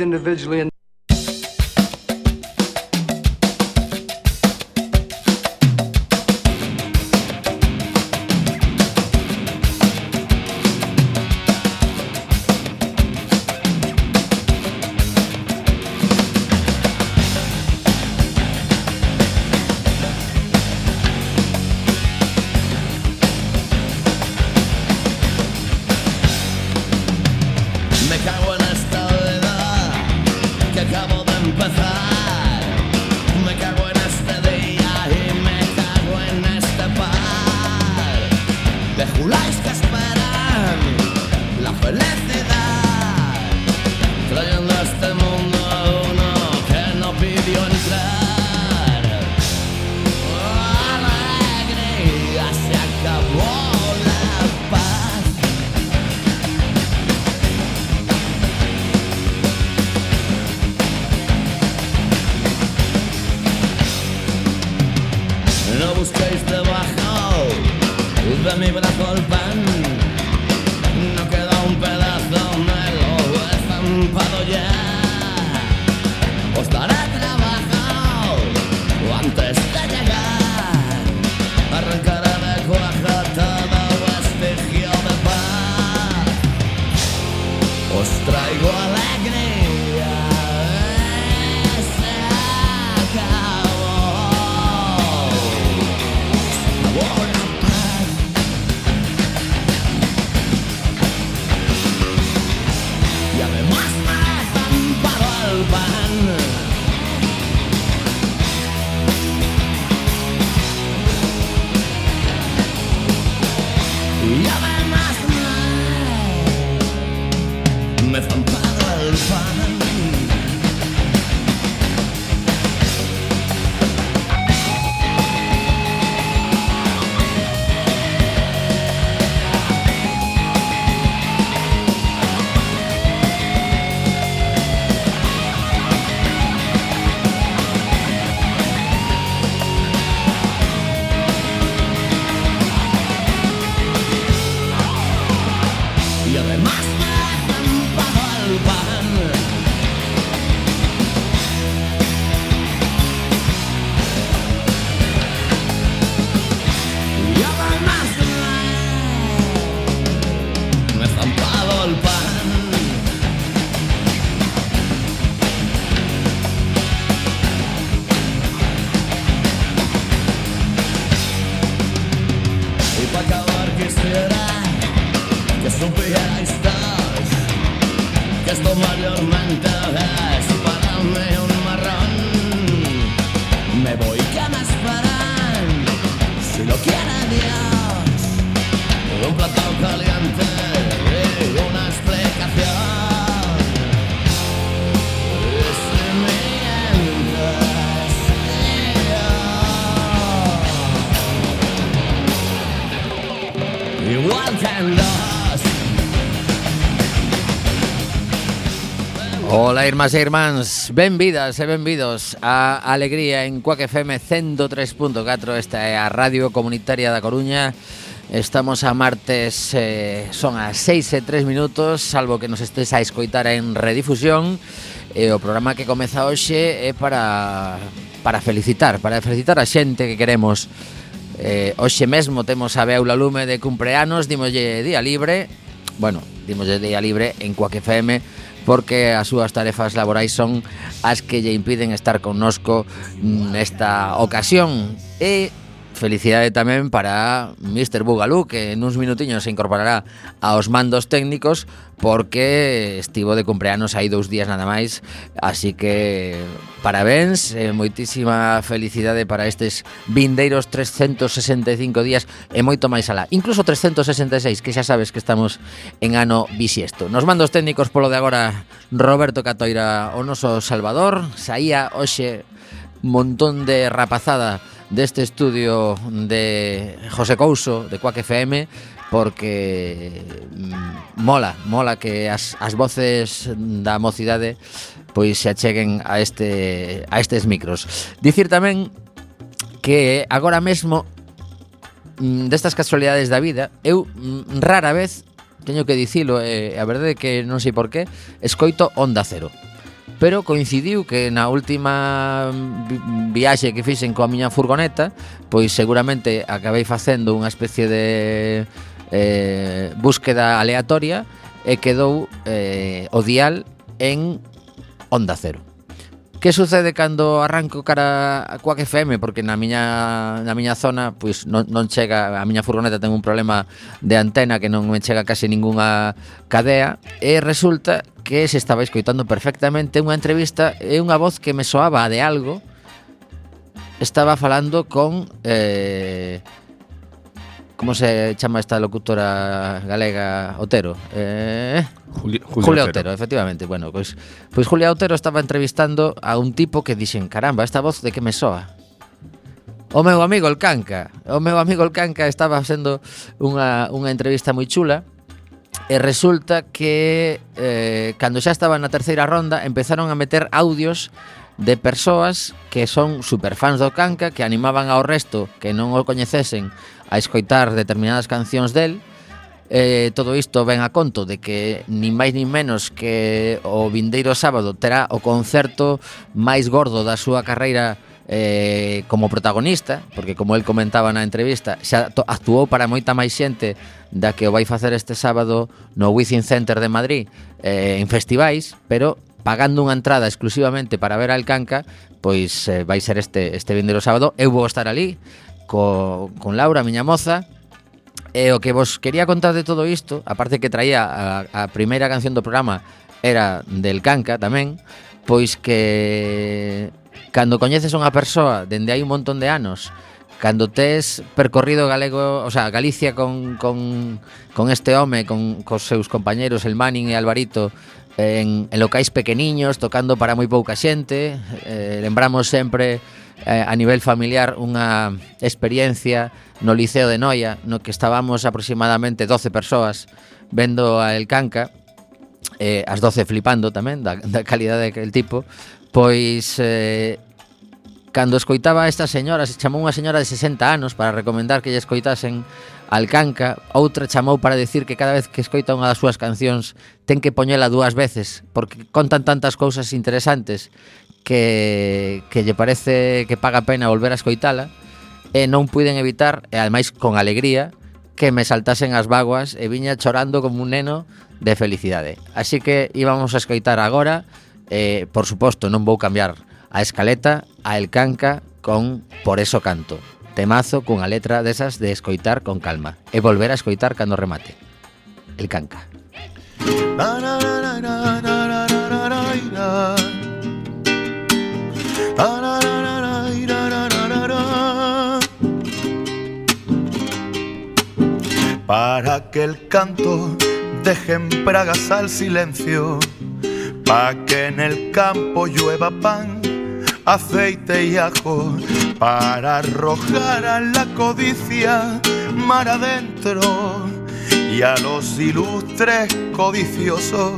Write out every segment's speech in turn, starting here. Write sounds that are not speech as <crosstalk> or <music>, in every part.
individually Ola, irmás e irmáns, benvidas e benvidos a Alegría en Cuac FM 103.4 Esta é a Radio Comunitaria da Coruña. Estamos a martes, eh, son as 6 e 3 minutos Salvo que nos estés a escoitar en redifusión. E o programa que comeza hoxe é para, para felicitar Para felicitar a xente que queremos. Eh, Hoxe mesmo temos a Beula Lume de cumpleanos Dimolle día libre. Bueno, dimoslle día libre en Cuac FM porque as súas tarefas laborais son as que lle impiden estar connosco mm, nesta ocasión. E felicidade tamén para Mr. Bugalú que nuns minutiños se incorporará aos mandos técnicos porque estivo de cumpleanos hai dous días nada máis. Así que parabéns e moitísima felicidade para estes vindeiros 365 días e moito máis alá. Incluso 366 que xa sabes que estamos en ano bisiesto. Nos mandos técnicos polo de agora Roberto Catoira o noso Salvador. Saía hoxe montón de rapazada deste estudio de José Couso, de Cuac FM, porque mm, mola, mola que as, as voces da mocidade pois se acheguen a este a estes micros. Dicir tamén que agora mesmo mm, destas casualidades da vida, eu mm, rara vez teño que dicilo, eh, a verdade é que non sei por qué, escoito Onda Cero pero coincidiu que na última mm, viaxe que fixen coa miña furgoneta, pois seguramente acabei facendo unha especie de eh, búsqueda aleatoria e quedou eh, o dial en onda cero. Que sucede cando arranco cara a Quack FM? Porque na miña, na miña zona pois non, non chega, a miña furgoneta ten un problema de antena que non me chega case ningunha cadea e resulta que se estaba escoitando perfectamente unha entrevista e unha voz que me soaba de algo estaba falando con eh, como se chama esta locutora galega Otero? Eh, Juli, Julia, Julia Otero. Otero. efectivamente. Bueno, pois pois Julia Otero estaba entrevistando a un tipo que dixen, caramba, esta voz de que me soa? O meu amigo el Canca. O meu amigo el Canca estaba sendo unha, unha entrevista moi chula E resulta que eh, cando xa estaba na terceira ronda empezaron a meter audios de persoas que son superfans do Canca que animaban ao resto que non o coñecesen a escoitar determinadas cancións del. Eh, todo isto ven a conto de que nin máis nin menos que o vindeiro sábado terá o concerto máis gordo da súa carreira eh, como protagonista, porque como el comentaba na entrevista, xa actuou para moita máis xente da que o vai facer este sábado no Within Center de Madrid eh, en festivais, pero pagando unha entrada exclusivamente para ver al Canca, pois eh, vai ser este este vindeiro sábado, eu vou estar ali co, con Laura, miña moza, E o que vos quería contar de todo isto, aparte que traía a, a primeira canción do programa era del Canca tamén, pois que Cando coñeces unha persoa dende hai un montón de anos cando tes percorrido galego, o sea, Galicia con, con, con este home, con, cos seus compañeros, el Manning e Alvarito, en, en locais pequeniños, tocando para moi pouca xente, eh, lembramos sempre eh, a nivel familiar unha experiencia no Liceo de Noia, no que estábamos aproximadamente 12 persoas vendo a El Canca, eh, as 12 flipando tamén da, da calidade el tipo Pois eh, cando escoitaba a esta señora, se chamou unha señora de 60 anos para recomendar que lle escoitasen Alcanca, outra chamou para decir que cada vez que escoita unha das súas cancións ten que poñela dúas veces, porque contan tantas cousas interesantes que, que lle parece que paga pena volver a escoitala e non puiden evitar, e ademais con alegría, que me saltasen as vaguas e viña chorando como un neno de felicidade. Así que íbamos a escoitar agora eh, por suposto, non vou cambiar a escaleta a El Canca con Por eso canto. Temazo cunha letra desas de escoitar con calma e volver a escoitar cando remate. El Canca. Para que el canto deje en pragas al silencio para que en el campo llueva pan, aceite y ajo, para arrojar a la codicia mar adentro. Y a los ilustres codiciosos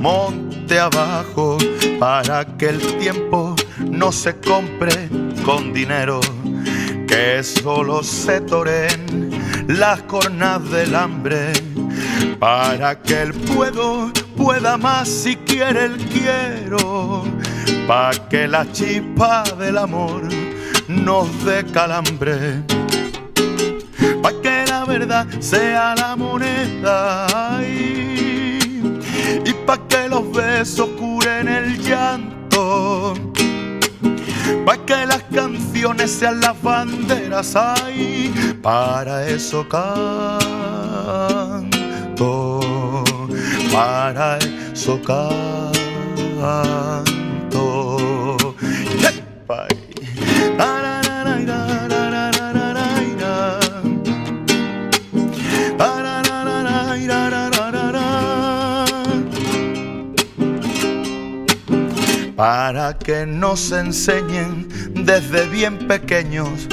monte abajo, para que el tiempo no se compre con dinero, que solo se toren las cornas del hambre, para que el puedo pueda más si quiere el quiero, para que la chispa del amor nos dé calambre. Pa' que la verdad sea la moneda y pa' que los besos curen el llanto. Pa' que las canciones sean las banderas ay, para eso canto para eso canto. Para que nos enseñen desde bien pequeños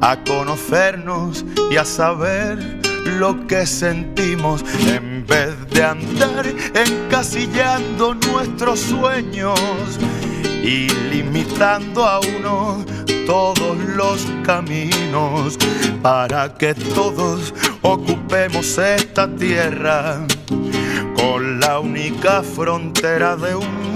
a conocernos y a saber lo que sentimos en vez de andar encasillando nuestros sueños y limitando a uno todos los caminos para que todos ocupemos esta tierra con la única frontera de un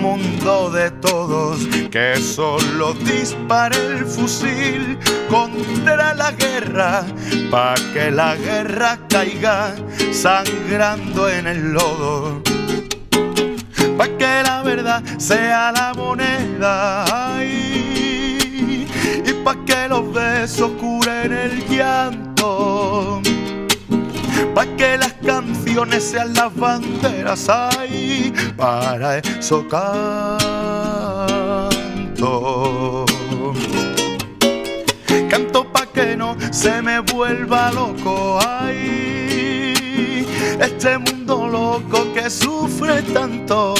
mundo de todos, que solo dispare el fusil contra la guerra, pa' que la guerra caiga sangrando en el lodo. Pa' que la verdad sea la moneda y pa' que los besos curen el llanto pa' que las canciones sean las banderas ay, para eso canto. Canto pa' que no se me vuelva loco, ay, este mundo loco que sufre tanto.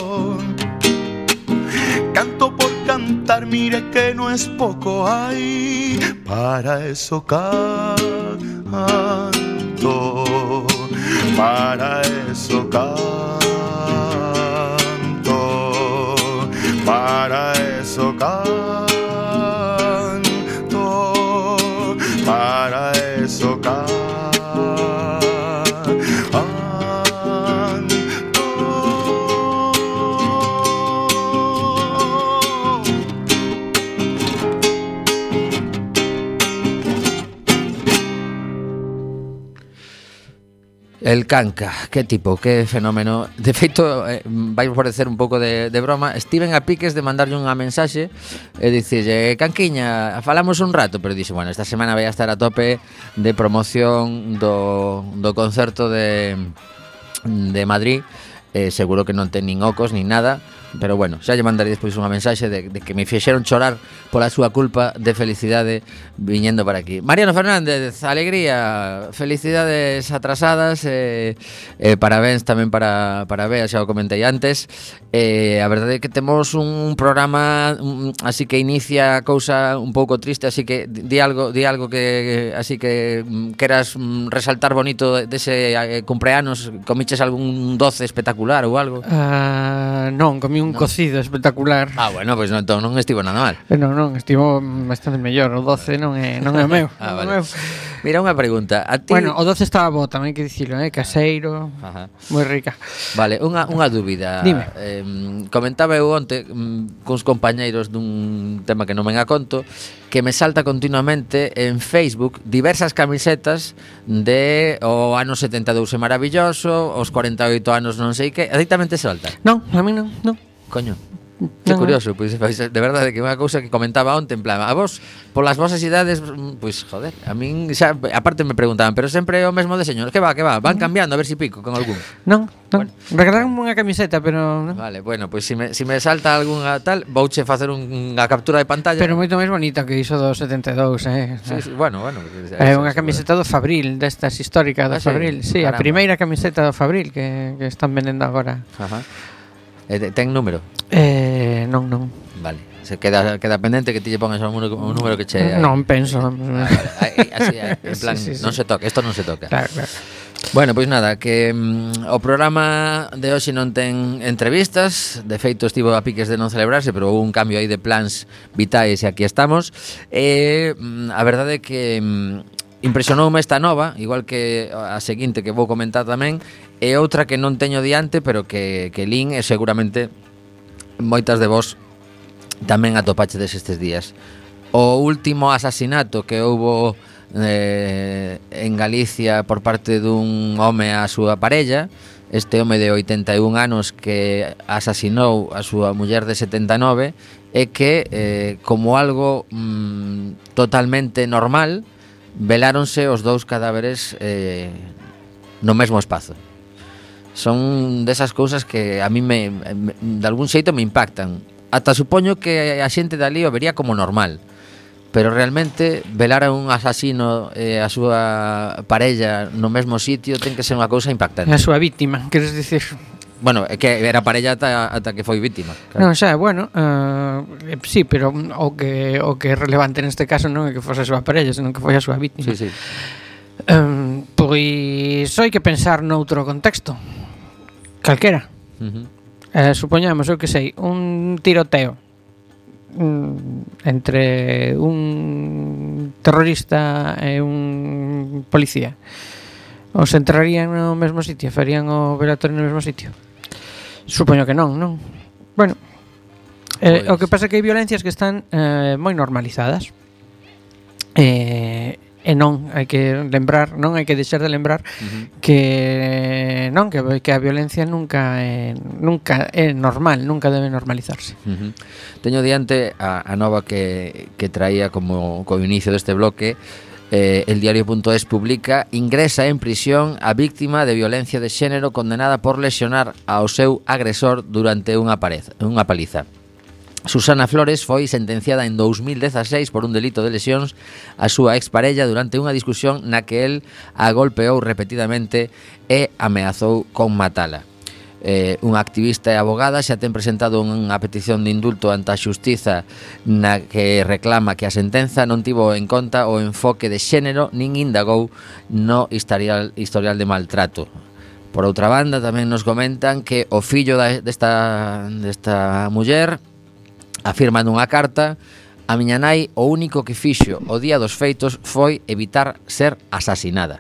Canto por cantar, mire que no es poco, ay, para eso canto para eso El canca, que tipo, que fenómeno. De feito, eh, vai parecer un pouco de, de broma. Estiven a piques de mandarlle unha mensaxe E dicille, eh, canquiña, falamos un rato Pero dixe, bueno, esta semana vai a estar a tope De promoción do, do concerto de, de Madrid. Eh, Seguro que non ten nin ocos, nin nada Pero bueno, xa lle mandarei despois unha mensaxe de, de que me fixeron chorar pola súa culpa de felicidade viñendo para aquí. Mariano Fernández, alegría, felicidades atrasadas, eh, eh, parabéns tamén para, para Bea, xa o comentei antes. Eh, a verdade é que temos un programa un, así que inicia cousa un pouco triste, así que di algo, di algo que así que mm, queras mm, resaltar bonito dese de eh, cumpleanos, comiches algún doce espectacular ou algo? Uh, non, comí un no. cocido espectacular. Ah, bueno, pois pues non, entón non estivo nada mal. Eh, non, non, estivo bastante mellor. O 12 non é, non é meu. <laughs> ah, vale. meu. Mira unha pregunta, a ti Bueno, o 12 estaba bo, tamén que dicilo, eh, caseiro. Ajá. Moi rica. Vale, unha unha dúbida. Dime. Eh, comentaba eu onte mm, cuns compañeiros dun tema que non me conto que me salta continuamente en Facebook diversas camisetas de o ano 72 é maravilloso, os 48 anos non sei que, adictamente salta. Non, a mí non, non. Coño. Mm. Que curioso, pois pues, de verdade que é unha cousa que comentaba onte en plan, a vos polas vosas idades, pois pues, joder, a min xa aparte me preguntaban, pero sempre é o mesmo deseño. Que va, que va, van cambiando a ver si pico con algún. Non, non. Bueno. Regalaron unha camiseta, pero non. Vale, bueno, pois pues, si me si me salta algunha tal, vouche facer unha captura de pantalla. Pero moito máis bonita que iso do 72, eh. Sí, sí, bueno, bueno. É eh, unha camiseta do Fabril, destas históricas do ah, Fabril. Sí, sí a primeira camiseta do Fabril que que están vendendo agora. Ajá. Eh, ten número? Eh, non, non. Vale. Se queda, queda pendente que ti lle pongas un número, un número que che... Non, penso. Eh, Ay, así, en <laughs> plan, sí, sí, sí. non se toca, isto non se toca. Claro, claro. Bueno, pois nada, que mm, o programa de hoxe non ten entrevistas De feito estivo a piques de non celebrarse Pero houve un cambio aí de plans vitais e aquí estamos E mm, a verdade é que mm, impresionoume esta nova, igual que a seguinte que vou comentar tamén, e outra que non teño diante, pero que, que lin e seguramente moitas de vos tamén atopachedes estes días. O último asasinato que houbo eh, en Galicia por parte dun home á súa parella, este home de 81 anos que asasinou a súa muller de 79 é que eh, como algo mm, totalmente normal veláronse os dous cadáveres eh, no mesmo espazo. Son desas cousas que a mí me, me de algún xeito me impactan. Ata supoño que a xente dali o vería como normal. Pero realmente velar a un asasino e eh, a súa parella no mesmo sitio ten que ser unha cousa impactante. A súa víctima, queres dicir? Bueno, é que era parella ata, ata que foi vítima. Claro. Non, xa, bueno, uh, sí, pero o que o que é relevante neste caso non é que fose a súa parella, senón que foi a súa víctima. Sí, sí. Um, pois hai que pensar noutro contexto. Calquera. Uh -huh. eh, supoñamos, eu que sei, un tiroteo mm, entre un terrorista e un policía. Os entrarían no mesmo sitio, farían o velatorio no mesmo sitio. Supoño que non, non? Bueno, eh, pois. o que pasa é que hai violencias que están eh, moi normalizadas. Eh, E non, hai que lembrar, non hai que deixar de lembrar uh -huh. que non que que a violencia nunca é nunca é normal, nunca debe normalizarse. Uh -huh. Teño diante a, a nova que que traía como co inicio deste bloque Eh, el diario.es publica ingresa en prisión a víctima de violencia de xénero condenada por lesionar ao seu agresor durante unha, parez, unha paliza. Susana Flores foi sentenciada en 2016 por un delito de lesións á súa exparella durante unha discusión na que el a golpeou repetidamente e ameazou con matala. Eh, unha activista e abogada xa ten presentado unha petición de indulto ante a xustiza na que reclama que a sentenza non tivo en conta o enfoque de xénero nin indagou no historial, historial de maltrato. Por outra banda, tamén nos comentan que o fillo da, desta, desta muller Afirma nunha carta A miña nai o único que fixo o día dos feitos foi evitar ser asasinada.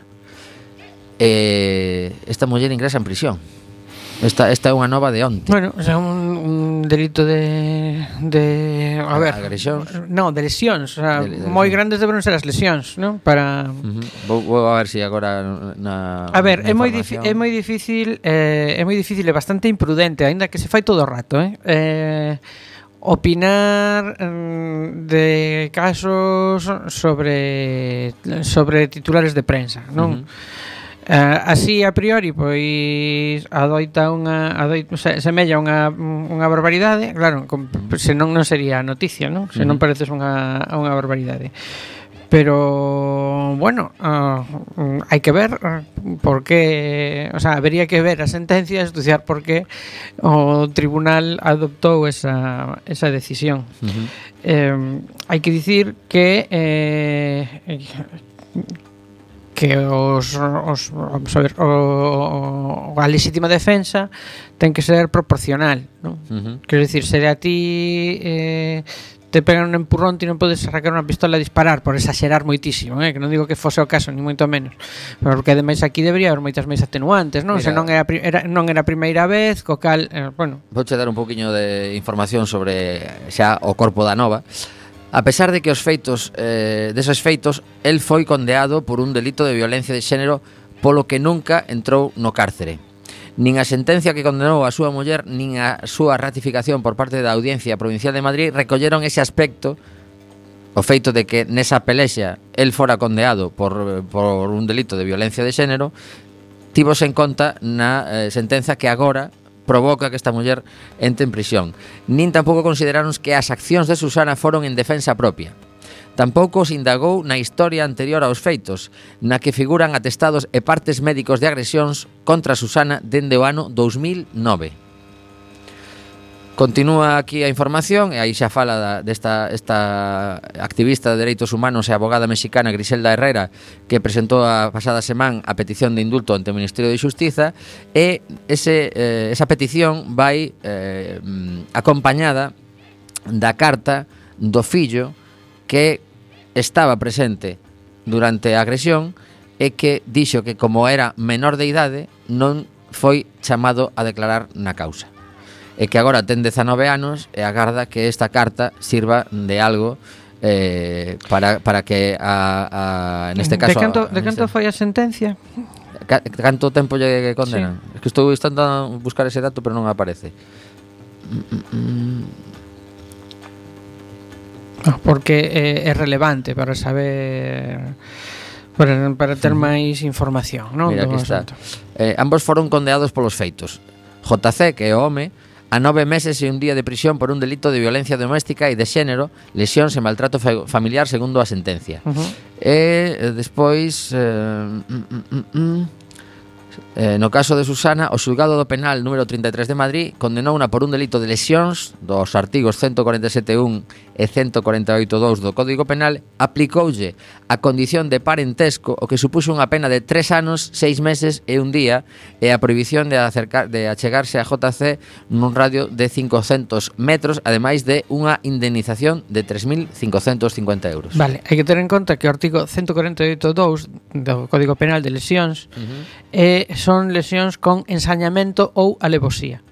Eh, esta muller ingresa en prisión. Esta, esta é unha nova de onte. Bueno, o sea, un, un delito de, de a ver, agresións. No, de lesións, o sea, de, de moi grandes deberon ser as lesións, non? Para uh -huh. vou, vou a ver se si agora na A ver, na é moi é moi difícil, eh, é moi difícil, é bastante imprudente, aínda que se fai todo o rato, eh? Eh opinar mm, de casos sobre sobre titulares de prensa, non? Uh eh, -huh. Uh, así a priori pois adoita unha adoita, se, semella unha, unha barbaridade, claro, se senón non sería noticia, non? Se non pareces unha unha barbaridade. Pero bueno, uh, hai que ver ah, por que, o sea, habería que ver a sentencia e estudiar por que o tribunal adoptou esa, esa decisión. Uh -huh. eh, hai que dicir que eh, que os, os, vamos a ver, o, o, a lexítima defensa ten que ser proporcional, non? Uh -huh. Quero dicir, se a ti eh, te pegan un empurrón ti non podes sacar unha pistola e disparar por exagerar moitísimo, eh? que non digo que fose o caso ni moito menos, porque ademais aquí debería haber moitas máis atenuantes, non? Mira, Se non era, era non era a primeira vez, co cal, eh, bueno. Vouche dar un poquinho de información sobre eh, xa o corpo da nova. A pesar de que os feitos eh, deses feitos, el foi condeado por un delito de violencia de xénero polo que nunca entrou no cárcere. Nin a sentencia que condenou a súa muller nin a súa ratificación por parte da Audiencia Provincial de Madrid recolleron ese aspecto o feito de que nesa pelexa el fora condeado por, por un delito de violencia de xénero tivose en conta na eh, sentenza que agora provoca que esta muller entre en prisión. Nin tampouco consideraron que as accións de Susana foron en defensa propia. Tampouco se indagou na historia anterior aos feitos, na que figuran atestados e partes médicos de agresións contra Susana dende o ano 2009. Continúa aquí a información e aí xa fala desta esta activista de dereitos humanos e abogada mexicana Griselda Herrera que presentou a pasada semana a petición de indulto ante o Ministerio de Xustiza e ese, eh, esa petición vai eh, acompañada da carta do fillo que estaba presente durante a agresión e que dixo que como era menor de idade non foi chamado a declarar na causa e que agora ten 19 anos e agarda que esta carta sirva de algo eh, para, para que a, a, neste caso... De canto, de canto foi a sentencia? Ca, canto tempo lle condenan? Sí. Es que estou intentando buscar ese dato pero non aparece mm, mm, mm. Ah. Porque é, é relevante para saber para, para ter máis información, non? Mira, aquí está. Eh, ambos foron condeados polos feitos. JC, que é o home, a nove meses e un día de prisión por un delito de violencia doméstica e de xénero, lesións e maltrato fa familiar segundo a sentencia. Uh -huh. E eh, despois... Eh, mm, mm, mm, mm, Eh, no caso de Susana, o xulgado do penal número 33 de Madrid condenou una por un delito de lesións dos artigos 147.1 e 148.2 do Código Penal, aplicoulle a condición de parentesco o que supuxo unha pena de 3 anos, 6 meses e un día e a prohibición de, acercar, de achegarse a JC nun radio de 500 metros, ademais de unha indemnización de 3.550 euros. Vale, hai que ter en conta que o artigo 148.2 do Código Penal de lesións uh -huh. eh, son lesións con ensañamento ou alevosía.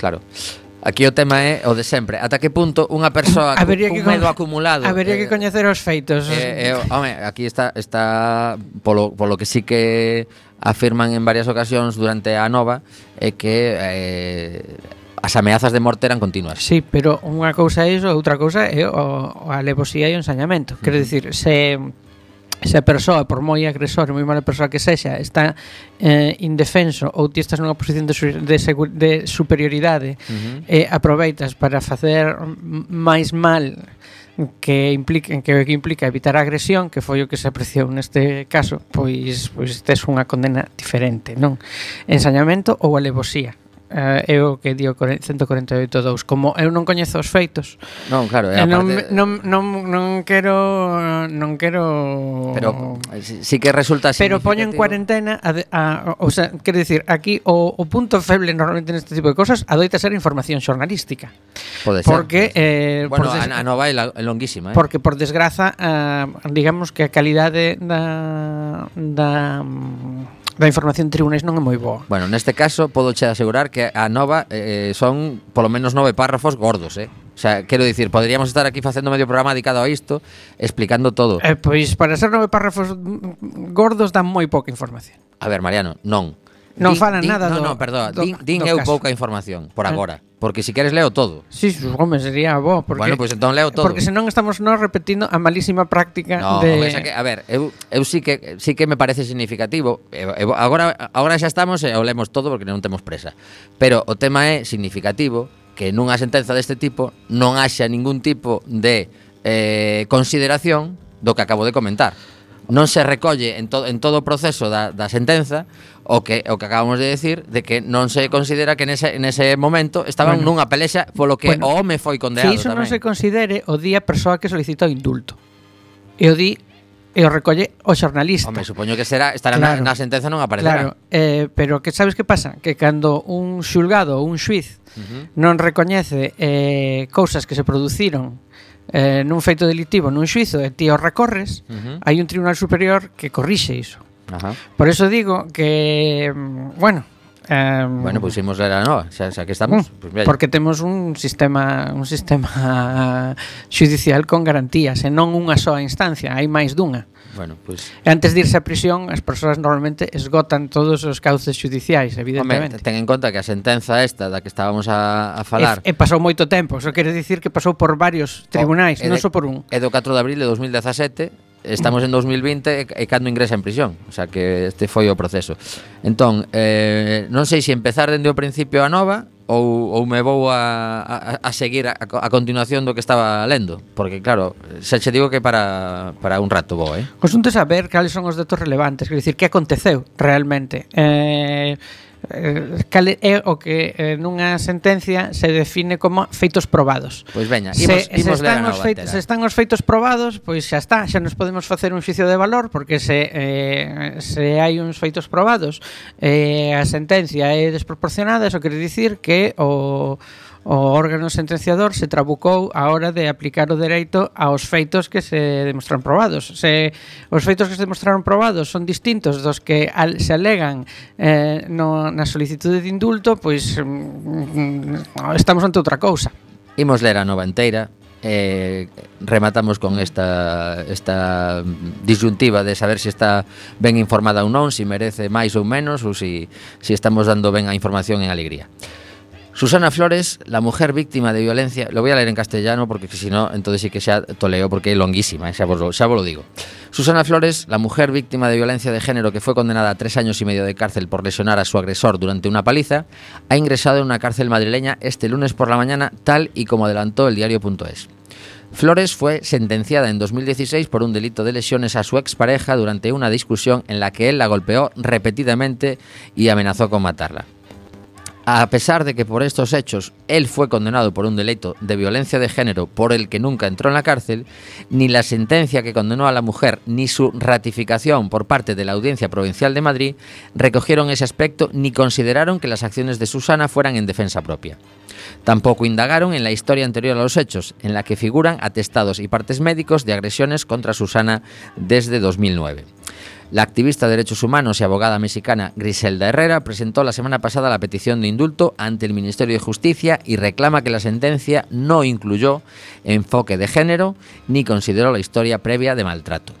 Claro. Aquí o tema é o de sempre. Ata que punto unha persoa Habería cun medo acumulado... Habería eh, que coñecer os feitos. Eh, eh, home, aquí está, está polo, polo que sí que afirman en varias ocasións durante a nova é eh, que eh, as ameazas de morte eran continuas. Sí, pero unha cousa é iso, outra cousa é o, o alevosía e o ensañamento. Quero dicir, se se a persoa, por moi agresor, moi mala persoa que sexa, está eh, indefenso ou ti estás nunha posición de, de, de superioridade uh -huh. e eh, aproveitas para facer máis mal que implica que, que implica evitar a agresión, que foi o que se apreciou neste caso, pois pois tes unha condena diferente, non? Ensañamento ou alevosía eh, é o que dio 148.2 como eu non coñezo os feitos. Non, claro, é eh, non, parte... non, non, non quero non quero pero eh, si, si que resulta pero poño en cuarentena a, a, o sea, quero dicir, aquí o, o punto feble normalmente neste tipo de cosas adoita ser información xornalística. Pode ser. Porque, eh, bueno, por des... a, a nova é longuísima eh? porque por desgraza eh, digamos que a calidade da da Da información de tribunais non é moi boa. Bueno, neste caso podo che asegurar que a nova eh, eh son polo menos nove párrafos gordos, eh? O sea, quero dicir, poderíamos estar aquí facendo medio programa dedicado a isto, explicando todo. Eh, pois para ser nove párrafos gordos dan moi pouca información. A ver, Mariano, non. Non din, falan din, nada no, do... No, perdón, do, din, din do eu caso. pouca información, por eh. agora. Porque si queres leo todo. Sí, home, sería bo. Porque, bueno, pois pues, entón leo todo. Porque senón estamos nos repetindo a malísima práctica no, de... Hombre, que, a ver, eu, eu sí, que, sí que me parece significativo. Eu, eu, agora, agora xa estamos e o lemos todo porque non temos presa. Pero o tema é significativo que nunha sentenza deste tipo non haxa ningún tipo de eh, consideración do que acabo de comentar. Non se recolle en, to, en todo o proceso da, da sentenza o que o que acabamos de decir de que non se considera que nese, nese momento estaban bueno, nunha pelexa polo que bueno, o home foi condenado Se iso tamén. non se considere o día persoa que solicita o indulto. E o di e o recolle o xornalista. Home, supoño que será estará claro, na, na sentenza non aparecerá. Claro, eh, pero que sabes que pasa? Que cando un xulgado ou un xuiz uh -huh. non recoñece eh, cousas que se produciron eh, nun feito delictivo nun xuizo e ti o recorres, uh -huh. hai un tribunal superior que corrixe iso. Ajá. Por eso digo que, mm, bueno, Eh, bueno, pues, imos ler a nova, xa, xa que estamos. Uh, pues, mira, porque temos un sistema un sistema <laughs> judicial con garantías, e non unha soa instancia, hai máis dunha. Bueno, pois... E Antes de irse a prisión, as persoas normalmente esgotan todos os cauces judiciais, evidentemente. Home, ten en conta que a sentenza esta da que estábamos a, a falar... E, e pasou moito tempo, só quere dicir que pasou por varios oh, tribunais, oh, non só por un. É do 4 de abril de 2017, estamos en 2020 e cando ingresa en prisión, o sea que este foi o proceso. Entón, eh, non sei se empezar dende o principio a nova ou, ou me vou a, a, a seguir a, a continuación do que estaba lendo porque claro, xa che digo que para, para un rato vou, eh? Pois Cosunte saber cales son os datos relevantes, quer dicir, que aconteceu realmente eh, eh, cal é o que eh, nunha sentencia se define como feitos probados. Pois veña, imos, se, imos se, están os feitos, se están os feitos probados, pois xa está, xa nos podemos facer un xuicio de valor porque se eh, se hai uns feitos probados, eh, a sentencia é desproporcionada, eso quere dicir que o O órgano sentenciador se trabucou a hora de aplicar o dereito aos feitos que se demostran probados. Se os feitos que se demostraron probados son distintos dos que al, se alegan eh, no, na solicitude de indulto, pois mm, mm estamos ante outra cousa. Imos ler a nova inteira, eh, rematamos con esta, esta disyuntiva de saber se está ben informada ou non, se merece máis ou menos ou se se si estamos dando ben a información en alegría. Susana Flores, la mujer víctima de violencia, lo voy a leer en castellano porque si no, entonces sí que xa toleo porque é longuísima, lo, xa vos lo digo. Susana Flores, la mujer víctima de violencia de género que fue condenada a tres años y medio de cárcel por lesionar a su agresor durante una paliza, ha ingresado en una cárcel madrileña este lunes por la mañana, tal y como adelantó el diario.es. Flores fue sentenciada en 2016 por un delito de lesiones a su expareja durante una discusión en la que él la golpeó repetidamente y amenazó con matarla. A pesar de que por estos hechos él fue condenado por un delito de violencia de género por el que nunca entró en la cárcel, ni la sentencia que condenó a la mujer ni su ratificación por parte de la Audiencia Provincial de Madrid recogieron ese aspecto ni consideraron que las acciones de Susana fueran en defensa propia. Tampoco indagaron en la historia anterior a los hechos, en la que figuran atestados y partes médicos de agresiones contra Susana desde 2009. La activista de derechos humanos y abogada mexicana Griselda Herrera presentó la semana pasada la petición de indulto ante el Ministerio de Justicia y reclama que la sentencia no incluyó enfoque de género ni consideró la historia previa de maltrato.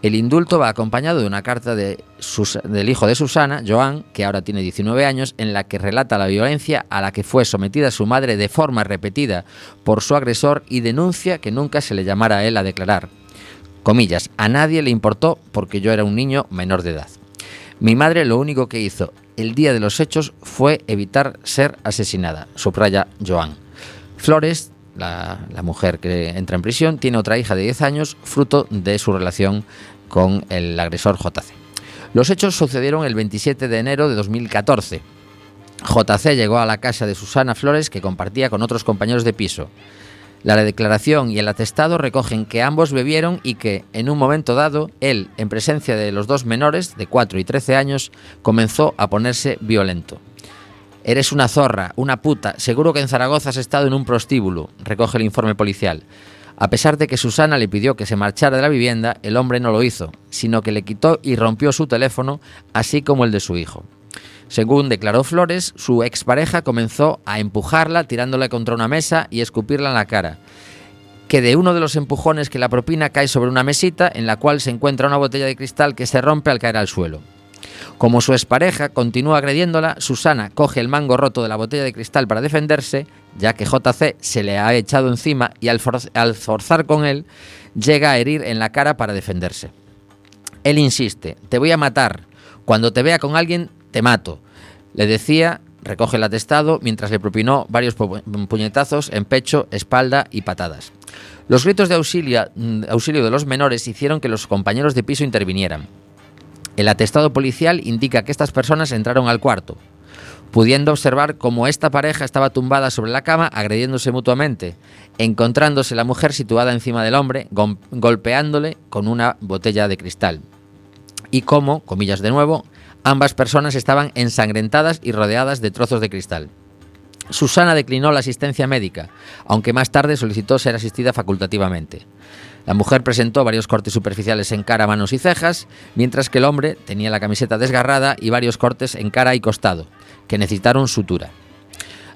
El indulto va acompañado de una carta del hijo de Susana, Joan, que ahora tiene 19 años, en la que relata la violencia a la que fue sometida su madre de forma repetida por su agresor y denuncia que nunca se le llamara a él a declarar. Comillas, a nadie le importó porque yo era un niño menor de edad. Mi madre lo único que hizo el día de los hechos fue evitar ser asesinada, subraya Joan. Flores, la, la mujer que entra en prisión, tiene otra hija de 10 años, fruto de su relación con el agresor JC. Los hechos sucedieron el 27 de enero de 2014. JC llegó a la casa de Susana Flores que compartía con otros compañeros de piso. La declaración y el atestado recogen que ambos bebieron y que, en un momento dado, él, en presencia de los dos menores, de 4 y 13 años, comenzó a ponerse violento. Eres una zorra, una puta, seguro que en Zaragoza has estado en un prostíbulo, recoge el informe policial. A pesar de que Susana le pidió que se marchara de la vivienda, el hombre no lo hizo, sino que le quitó y rompió su teléfono, así como el de su hijo. Según declaró Flores, su expareja comenzó a empujarla tirándola contra una mesa y escupirla en la cara. Que de uno de los empujones que la propina cae sobre una mesita en la cual se encuentra una botella de cristal que se rompe al caer al suelo. Como su expareja continúa agrediéndola, Susana coge el mango roto de la botella de cristal para defenderse, ya que JC se le ha echado encima y al, al forzar con él, llega a herir en la cara para defenderse. Él insiste, te voy a matar. Cuando te vea con alguien, te mato. Le decía, recoge el atestado, mientras le propinó varios pu- puñetazos en pecho, espalda y patadas. Los gritos de auxilio, mm, auxilio de los menores hicieron que los compañeros de piso intervinieran. El atestado policial indica que estas personas entraron al cuarto, pudiendo observar cómo esta pareja estaba tumbada sobre la cama agrediéndose mutuamente, encontrándose la mujer situada encima del hombre, golpeándole con una botella de cristal. Y cómo, comillas de nuevo, ambas personas estaban ensangrentadas y rodeadas de trozos de cristal. Susana declinó la asistencia médica, aunque más tarde solicitó ser asistida facultativamente. La mujer presentó varios cortes superficiales en cara, manos y cejas, mientras que el hombre tenía la camiseta desgarrada y varios cortes en cara y costado, que necesitaron sutura.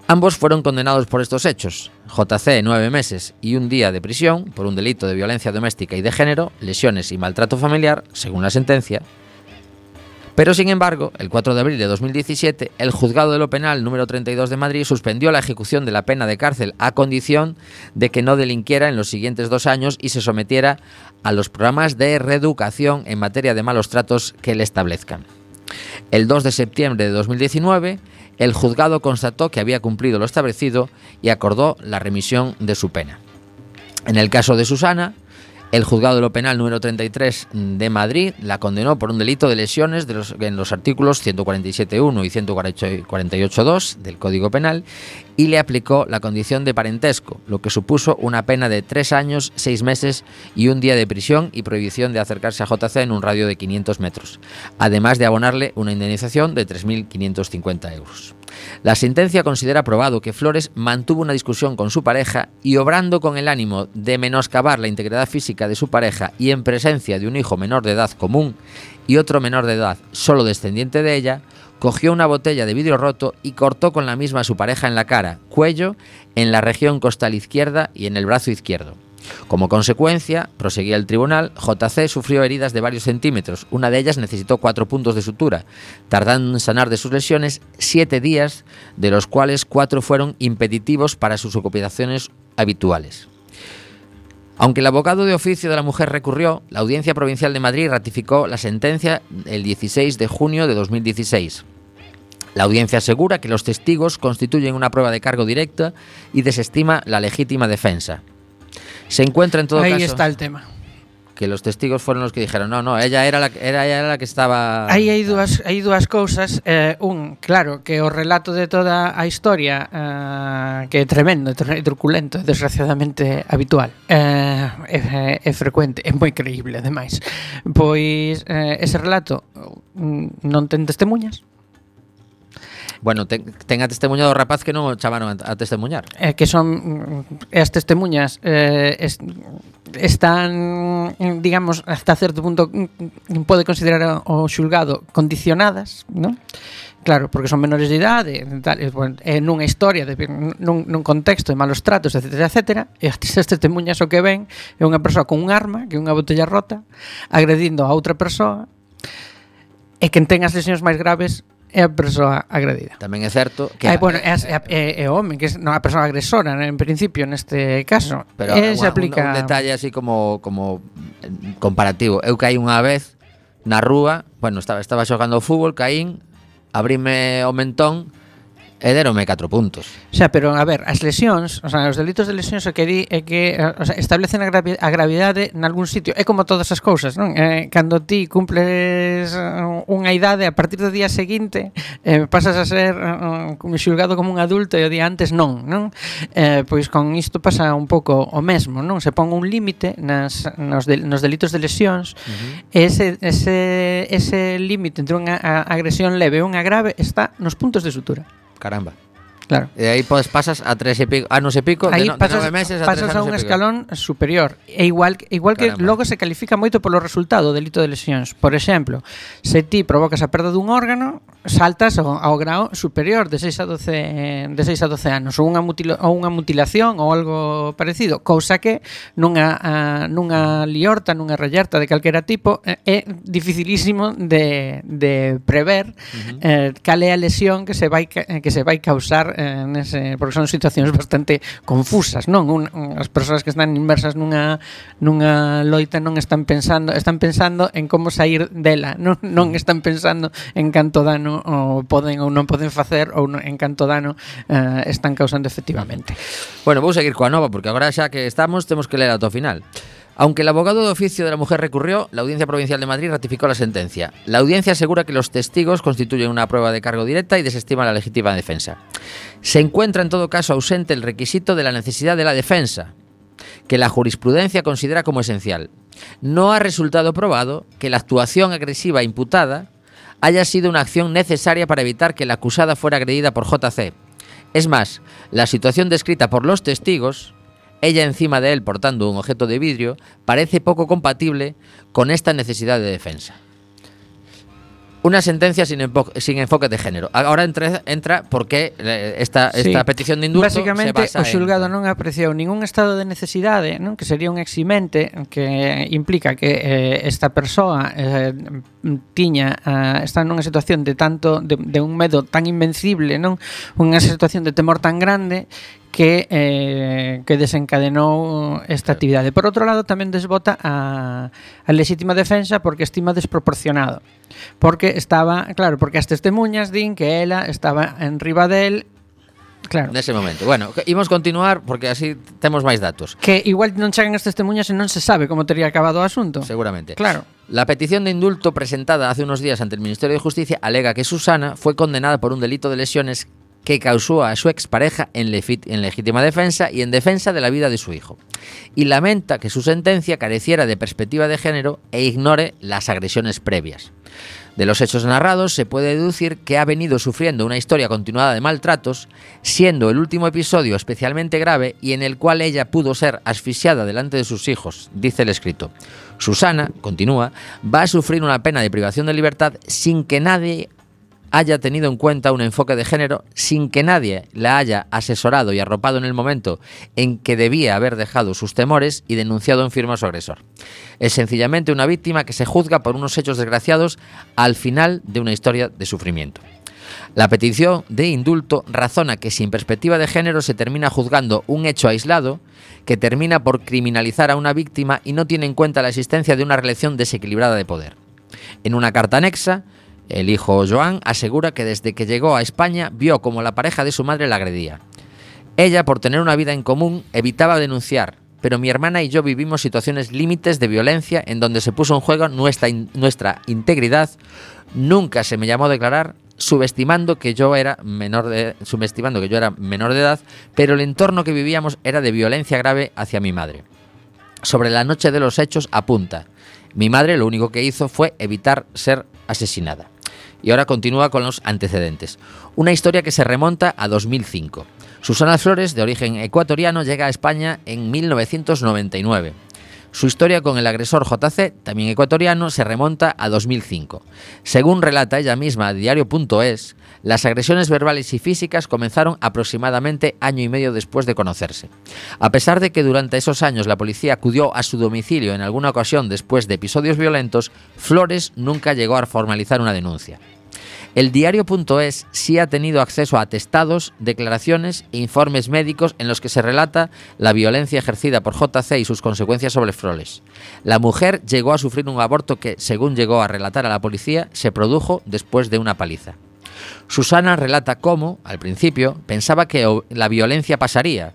Ambos fueron condenados por estos hechos. JC nueve meses y un día de prisión por un delito de violencia doméstica y de género, lesiones y maltrato familiar, según la sentencia. Pero sin embargo, el 4 de abril de 2017, el juzgado de lo penal número 32 de Madrid suspendió la ejecución de la pena de cárcel a condición de que no delinquiera en los siguientes dos años y se sometiera a los programas de reeducación en materia de malos tratos que le establezcan. El 2 de septiembre de 2019, el juzgado constató que había cumplido lo establecido y acordó la remisión de su pena. En el caso de Susana, el juzgado de lo penal número 33 de Madrid la condenó por un delito de lesiones de los, en los artículos 147.1 y 148.2 del Código Penal y le aplicó la condición de parentesco, lo que supuso una pena de tres años, seis meses y un día de prisión y prohibición de acercarse a JC en un radio de 500 metros, además de abonarle una indemnización de 3.550 euros. La sentencia considera probado que Flores mantuvo una discusión con su pareja y obrando con el ánimo de menoscabar la integridad física de su pareja y en presencia de un hijo menor de edad común y otro menor de edad solo descendiente de ella, cogió una botella de vidrio roto y cortó con la misma a su pareja en la cara, cuello, en la región costal izquierda y en el brazo izquierdo. Como consecuencia, proseguía el tribunal, JC sufrió heridas de varios centímetros. Una de ellas necesitó cuatro puntos de sutura, tardando en sanar de sus lesiones siete días, de los cuales cuatro fueron impeditivos para sus ocupaciones habituales. Aunque el abogado de oficio de la mujer recurrió, la Audiencia Provincial de Madrid ratificó la sentencia el 16 de junio de 2016. La audiencia asegura que los testigos constituyen una prueba de cargo directa y desestima la legítima defensa. Se encuentra en todo Ahí caso está el tema. que los testigos fueron los que dijeron no, no, ella era la, era, ella era la que estaba... Aí hai dúas, hai dúas cousas. Eh, un, claro, que o relato de toda a historia, eh, que é tremendo, é truculento, desgraciadamente habitual, eh, é, é frecuente, é moi creíble, ademais. Pois eh, ese relato mm, non ten testemunhas, Bueno, ten, ten a testemunha do rapaz que non o chamaron a, a testemunhar. É eh, que son mm, as testemunhas eh, es, están, digamos, hasta certo punto mm, pode considerar o xulgado condicionadas, non? Claro, porque son menores de idade, tal, e, bueno, e nunha historia, de, nun, nun contexto de malos tratos, etc, etc, e estas testemunhas o que ven é unha persoa con un arma, que é unha botella rota, agredindo a outra persoa, e quen ten as lesións máis graves é a persoa agredida. Tamén é certo que... Eh, Ai, bueno, é, é, é, é o home, que é non a persoa agresora, en principio, neste caso. Pero eh, é, unha, se aplica... Un, un detalle así como, como comparativo. Eu caí unha vez na rúa, bueno, estaba, estaba xogando ao fútbol, caín, abrime o mentón e deronme 4 puntos. O sea, pero a ver, as lesións, o sea, os delitos de lesións o que di é que o sea, establecen a, gravi a gravidade nalgún sitio. É como todas as cousas, non? Eh, cando ti cumples eh, unha idade, a partir do día seguinte eh, pasas a ser eh, como xulgado como un adulto e o día antes non, non? Eh, pois con isto pasa un pouco o mesmo, non? Se pon un límite nas, nos, de, nos delitos de lesións uh -huh. ese, ese, ese límite entre unha agresión leve e unha grave está nos puntos de sutura caramba. Claro. E aí podes pasas a tres e pico, anos e pico, aí de, no, pasas, de nove meses a pasas tres a un escalón superior. E igual igual Caramba. que logo se califica moito polo resultado do delito de lesións. Por exemplo, se ti provocas a perda dun órgano, saltas ao, ao grau superior de 6 a 12 de 6 a 12 anos ou unha ou unha mutilación ou algo parecido, cousa que nunha a, nunha liorta, nunha rayerta de calquera tipo é dificilísimo de, de prever uh -huh. eh, cal é a lesión que se vai que se vai causar eh, nese, porque son situacións bastante confusas, non? Un, un, as persoas que están inmersas nunha nunha loita non están pensando, están pensando en como sair dela, non non están pensando en canto dano ou poden ou non poden facer ou en canto dano eh, están causando efectivamente. Bueno, vou seguir coa nova porque agora xa que estamos temos que ler ata o final. Aunque el abogado de oficio de la mujer recurrió, la Audiencia Provincial de Madrid ratificó la sentencia. La audiencia asegura que los testigos constituyen una prueba de cargo directa y desestima la legítima defensa. Se encuentra en todo caso ausente el requisito de la necesidad de la defensa, que la jurisprudencia considera como esencial. No ha resultado probado que la actuación agresiva imputada haya sido una acción necesaria para evitar que la acusada fuera agredida por JC. Es más, la situación descrita por los testigos, ella encima de él portando un objeto de vidrio, parece poco compatible con esta necesidad de defensa. Una sentencia sin, sin enfoque de género. Ahora entra, entra porque esta, eh, esta sí. petición de indulto Básicamente, se basa o xulgado en... non apreciou ningún estado de necesidade, non que sería un eximente que implica que eh, esta persoa eh, tiña eh, está nunha situación de tanto de, de un medo tan invencible, non? Unha situación de temor tan grande que eh, que desencadenou esta actividade. Por outro lado, tamén desbota a, a legítima defensa porque estima desproporcionado. Porque estaba, claro, porque as testemunhas din que ela estaba en riba del Claro. Nese momento. Bueno, imos continuar porque así temos máis datos. Que igual non chegan as testemunhas e non se sabe como tería acabado o asunto. Seguramente. Claro. La petición de indulto presentada hace unos días ante el Ministerio de Justicia alega que Susana fue condenada por un delito de lesiones que causó a su expareja en, en legítima defensa y en defensa de la vida de su hijo. Y lamenta que su sentencia careciera de perspectiva de género e ignore las agresiones previas. De los hechos narrados se puede deducir que ha venido sufriendo una historia continuada de maltratos, siendo el último episodio especialmente grave y en el cual ella pudo ser asfixiada delante de sus hijos, dice el escrito. Susana, continúa, va a sufrir una pena de privación de libertad sin que nadie haya tenido en cuenta un enfoque de género, sin que nadie la haya asesorado y arropado en el momento en que debía haber dejado sus temores y denunciado en firma a su agresor. Es sencillamente una víctima que se juzga por unos hechos desgraciados al final de una historia de sufrimiento. La petición de indulto razona que sin perspectiva de género se termina juzgando un hecho aislado que termina por criminalizar a una víctima y no tiene en cuenta la existencia de una relación desequilibrada de poder. En una carta anexa, el hijo Joan asegura que desde que llegó a España vio como la pareja de su madre la agredía. Ella, por tener una vida en común, evitaba denunciar, pero mi hermana y yo vivimos situaciones límites de violencia en donde se puso en juego nuestra, in- nuestra integridad. Nunca se me llamó a declarar subestimando que yo era menor de subestimando que yo era menor de edad, pero el entorno que vivíamos era de violencia grave hacia mi madre. Sobre la noche de los hechos apunta. Mi madre lo único que hizo fue evitar ser asesinada. Y ahora continúa con los antecedentes. Una historia que se remonta a 2005. Susana Flores, de origen ecuatoriano, llega a España en 1999. Su historia con el agresor JC, también ecuatoriano, se remonta a 2005. Según relata ella misma a diario.es, las agresiones verbales y físicas comenzaron aproximadamente año y medio después de conocerse. A pesar de que durante esos años la policía acudió a su domicilio en alguna ocasión después de episodios violentos, Flores nunca llegó a formalizar una denuncia. El diario.es sí ha tenido acceso a atestados, declaraciones e informes médicos en los que se relata la violencia ejercida por JC y sus consecuencias sobre Flores. La mujer llegó a sufrir un aborto que, según llegó a relatar a la policía, se produjo después de una paliza. Susana relata cómo, al principio, pensaba que la violencia pasaría,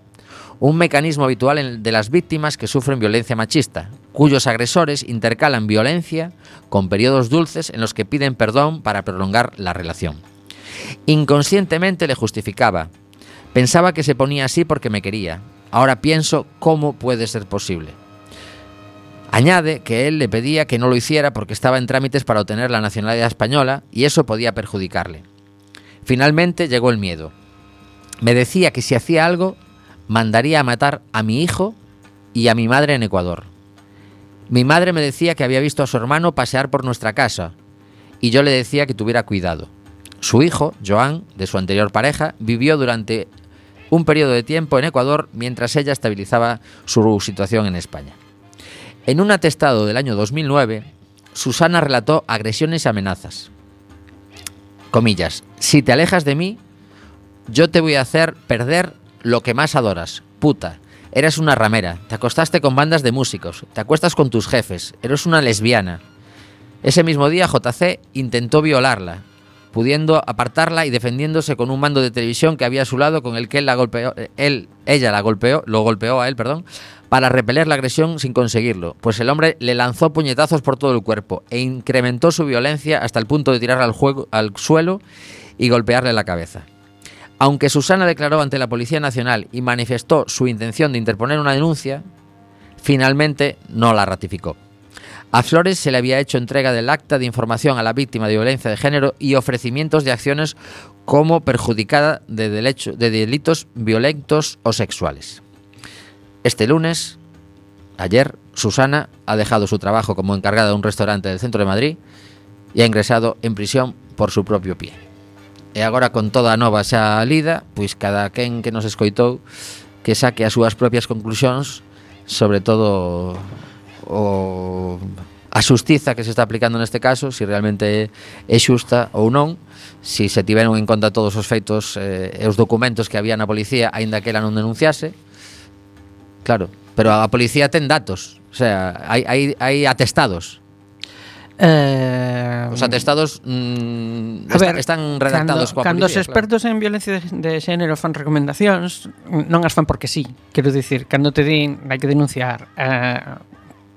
un mecanismo habitual de las víctimas que sufren violencia machista, cuyos agresores intercalan violencia con periodos dulces en los que piden perdón para prolongar la relación. Inconscientemente le justificaba. Pensaba que se ponía así porque me quería. Ahora pienso cómo puede ser posible. Añade que él le pedía que no lo hiciera porque estaba en trámites para obtener la nacionalidad española y eso podía perjudicarle. Finalmente llegó el miedo. Me decía que si hacía algo, mandaría a matar a mi hijo y a mi madre en Ecuador. Mi madre me decía que había visto a su hermano pasear por nuestra casa y yo le decía que tuviera cuidado. Su hijo, Joan, de su anterior pareja, vivió durante un periodo de tiempo en Ecuador mientras ella estabilizaba su situación en España. En un atestado del año 2009, Susana relató agresiones y amenazas. Comillas, si te alejas de mí, yo te voy a hacer perder lo que más adoras, puta. Eres una ramera, te acostaste con bandas de músicos, te acuestas con tus jefes, eres una lesbiana. Ese mismo día JC intentó violarla, pudiendo apartarla y defendiéndose con un mando de televisión que había a su lado con el que él la golpeó, eh, él, ella la golpeó, lo golpeó a él, perdón, para repeler la agresión sin conseguirlo, pues el hombre le lanzó puñetazos por todo el cuerpo e incrementó su violencia hasta el punto de tirarla al, juego, al suelo y golpearle la cabeza. Aunque Susana declaró ante la Policía Nacional y manifestó su intención de interponer una denuncia, finalmente no la ratificó. A Flores se le había hecho entrega del acta de información a la víctima de violencia de género y ofrecimientos de acciones como perjudicada de, de delitos violentos o sexuales. Este lunes, ayer, Susana ha dejado su trabajo como encargada de un restaurante del centro de Madrid y ha ingresado en prisión por su propio pie. E agora con toda a nova xa lida, pois cada quen que nos escoitou que saque as súas propias conclusións sobre todo o a xustiza que se está aplicando neste caso, se si realmente é xusta ou non, se si se tiveron en conta todos os feitos eh, e os documentos que había na policía, aínda que ela non denunciase, Claro, pero a policía ten datos, o sea, hai, hai, hai atestados. Eh, Os atestados mm, a ver, están redactados cando, coa cando policía, os expertos claro. en violencia de, de xénero fan recomendacións non as fan porque sí quero dicir, cando te din hai que denunciar eh,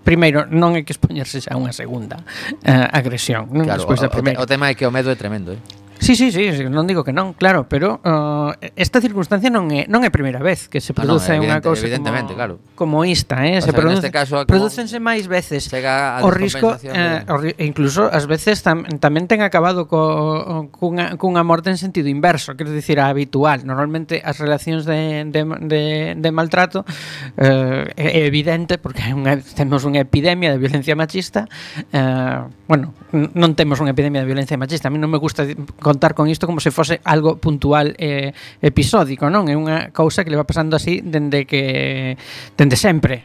primeiro non hai que expoñerse xa a unha segunda eh, agresión non? Claro, Despois da primeira. O, o tema é que o medo é tremendo eh? Sí, sí, sí, non digo que non, claro, pero uh, esta circunstancia non é non é a primeira vez que se ah, produce no, no, unha cousa evidentemente, como, claro. como esta, eh, o se sea, produce, este caso prodúcense máis veces. Chega a o risco eh, o, incluso ás veces tam, tamén ten acabado co, cunha, cunha morte en sentido inverso, quero dicir a habitual. Normalmente as relacións de, de, de, de maltrato eh, é evidente porque unha, temos unha epidemia de violencia machista, eh, bueno, non temos unha epidemia de violencia machista, a mí non me gusta contar con isto como se fose algo puntual eh, episódico, non? É unha cousa que le va pasando así dende que dende sempre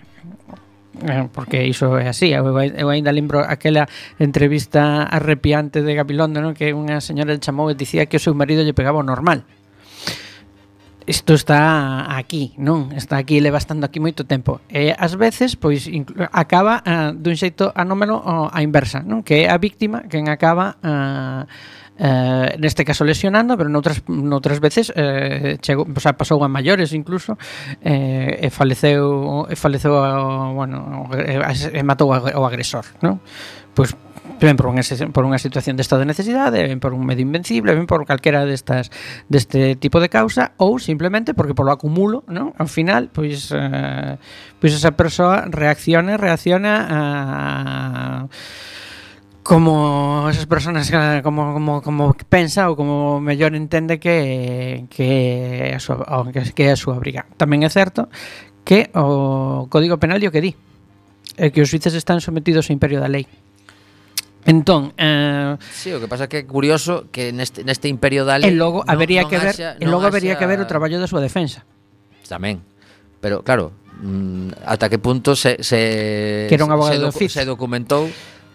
eh, porque iso é así eu, eu ainda lembro aquela entrevista arrepiante de Gabilondo non? que unha señora el chamou e dicía que o seu marido lle pegaba o normal isto está aquí, non? Está aquí, leva estando aquí moito tempo. E ás veces, pois, acaba uh, dun xeito anómalo uh, a inversa, non? Que é a víctima quen acaba uh, eh, neste caso lesionando, pero noutras, noutras veces eh, chegou, o sea, pasou a maiores incluso eh, e faleceu e faleceu a, bueno, e matou o agresor, non? Pois ben por unha, por unha situación de estado de necesidade, ben por un medio invencible, ben por calquera destas deste tipo de causa ou simplemente porque polo acumulo, non? Ao final, pois eh, pois esa persoa reacciona, reacciona a como esas personas como, como, como pensa ou como mellor entende que que é a súa, que é a súa briga. Tamén é certo que o Código Penal dio que di é que os suíces están sometidos ao imperio da lei. Entón, eh, sí, o que pasa é que é curioso que neste, neste imperio da lei e logo habería non, non que ver, haxa, e logo habería haxa... que ver o traballo da súa defensa. Tamén. Pero claro, mm, ata que punto se se que era un abogado se, docu se documentou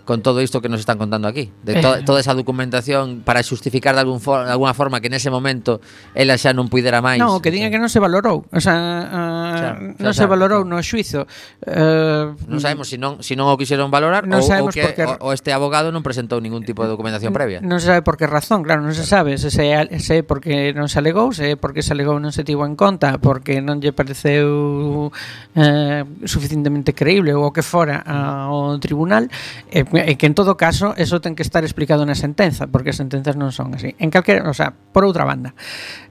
con todo isto que nos están contando aquí. De to eh. toda esa documentación para xustificar de, algún for de alguna forma que nese momento ela xa non puidera máis. Non, que diga que non se valorou. O sea, uh, xa, xa, non xa, se valorou no xuizo. Uh, non sabemos se si non, si non o quixeron valorar non ou, sabemos ou, que, porque... o, o este abogado non presentou ningún tipo de documentación previa. Non se sabe por que razón, claro, non se sabe. Se, se, se porque non se alegou, se porque se alegou non se tivo en conta, porque non lle pareceu eh, suficientemente creíble ou o que fora ah, ao tribunal, eh, E que en todo caso, eso ten que estar explicado na sentenza, porque as sentenzas non son así. En calquera, o sea, por outra banda,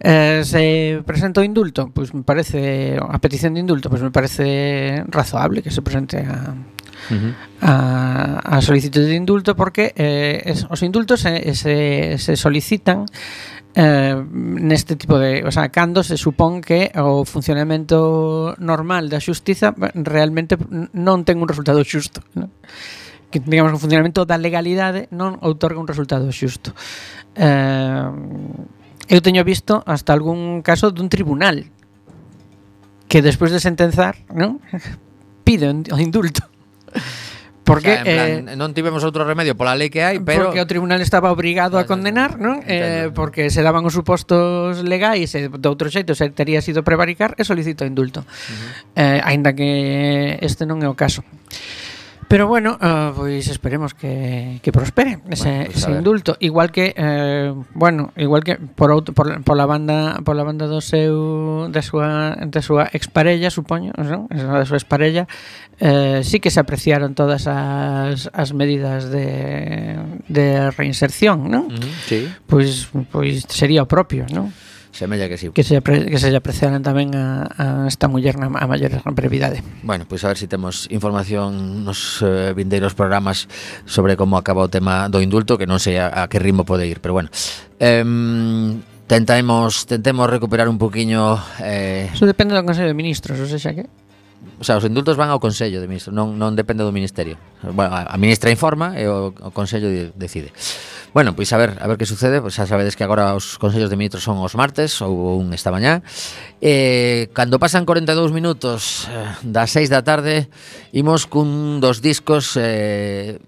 eh, se presenta o indulto, pois pues me parece, a petición de indulto, pois pues me parece razoable que se presente a, Uh -huh. a, a solicitude de indulto porque eh, es, os indultos se, se, se solicitan eh, neste tipo de, o sea, cando se supón que o funcionamento normal da xustiza realmente non ten un resultado xusto, non? que digamos que o funcionamento da legalidade non outorga un resultado xusto. Eh, eu teño visto hasta algún caso dun tribunal que despois de sentenzar, non? <laughs> pide o indulto. Porque o sea, plan, eh, non tivemos outro remedio pola lei que hai, pero porque o tribunal estaba obrigado a condenar, non? Eh, porque se daban os supostos legais e de outro xeito se tería sido prevaricar e solicito indulto. Uh -huh. Eh, aínda que este non é o caso. Pero bueno, uh, pois esperemos que, que prospere ese, bueno, pues ese indulto, igual que eh, bueno, igual que por, outro, por la banda por la banda do seu da súa da súa exparella, supoño, non? Da súa exparella, eh, sí que se apreciaron todas as, as medidas de, de reinserción, non? Mm, sí. Pois pois sería o propio, non? Semella que sí. Que se, apre, que se apreciaran tamén a, a esta muller na, a maior brevidade. Bueno, pois pues a ver se si temos información nos eh, vindeiros programas sobre como acaba o tema do indulto, que non sei a, a que ritmo pode ir, pero bueno. Eh, tentamos tentemos recuperar un poquinho... Eh... Eso depende do Consello de Ministros, ou seja que... O sea, os indultos van ao Consello de Ministros, non, non depende do Ministerio. Bueno, a, a Ministra informa e o, o Consello decide. Bueno, pois a ver, a ver que sucede, pois xa sabedes que agora os consellos de ministros son os martes ou un esta mañá. Eh, cando pasan 42 minutos eh, das 6 da tarde, imos cun dos discos eh,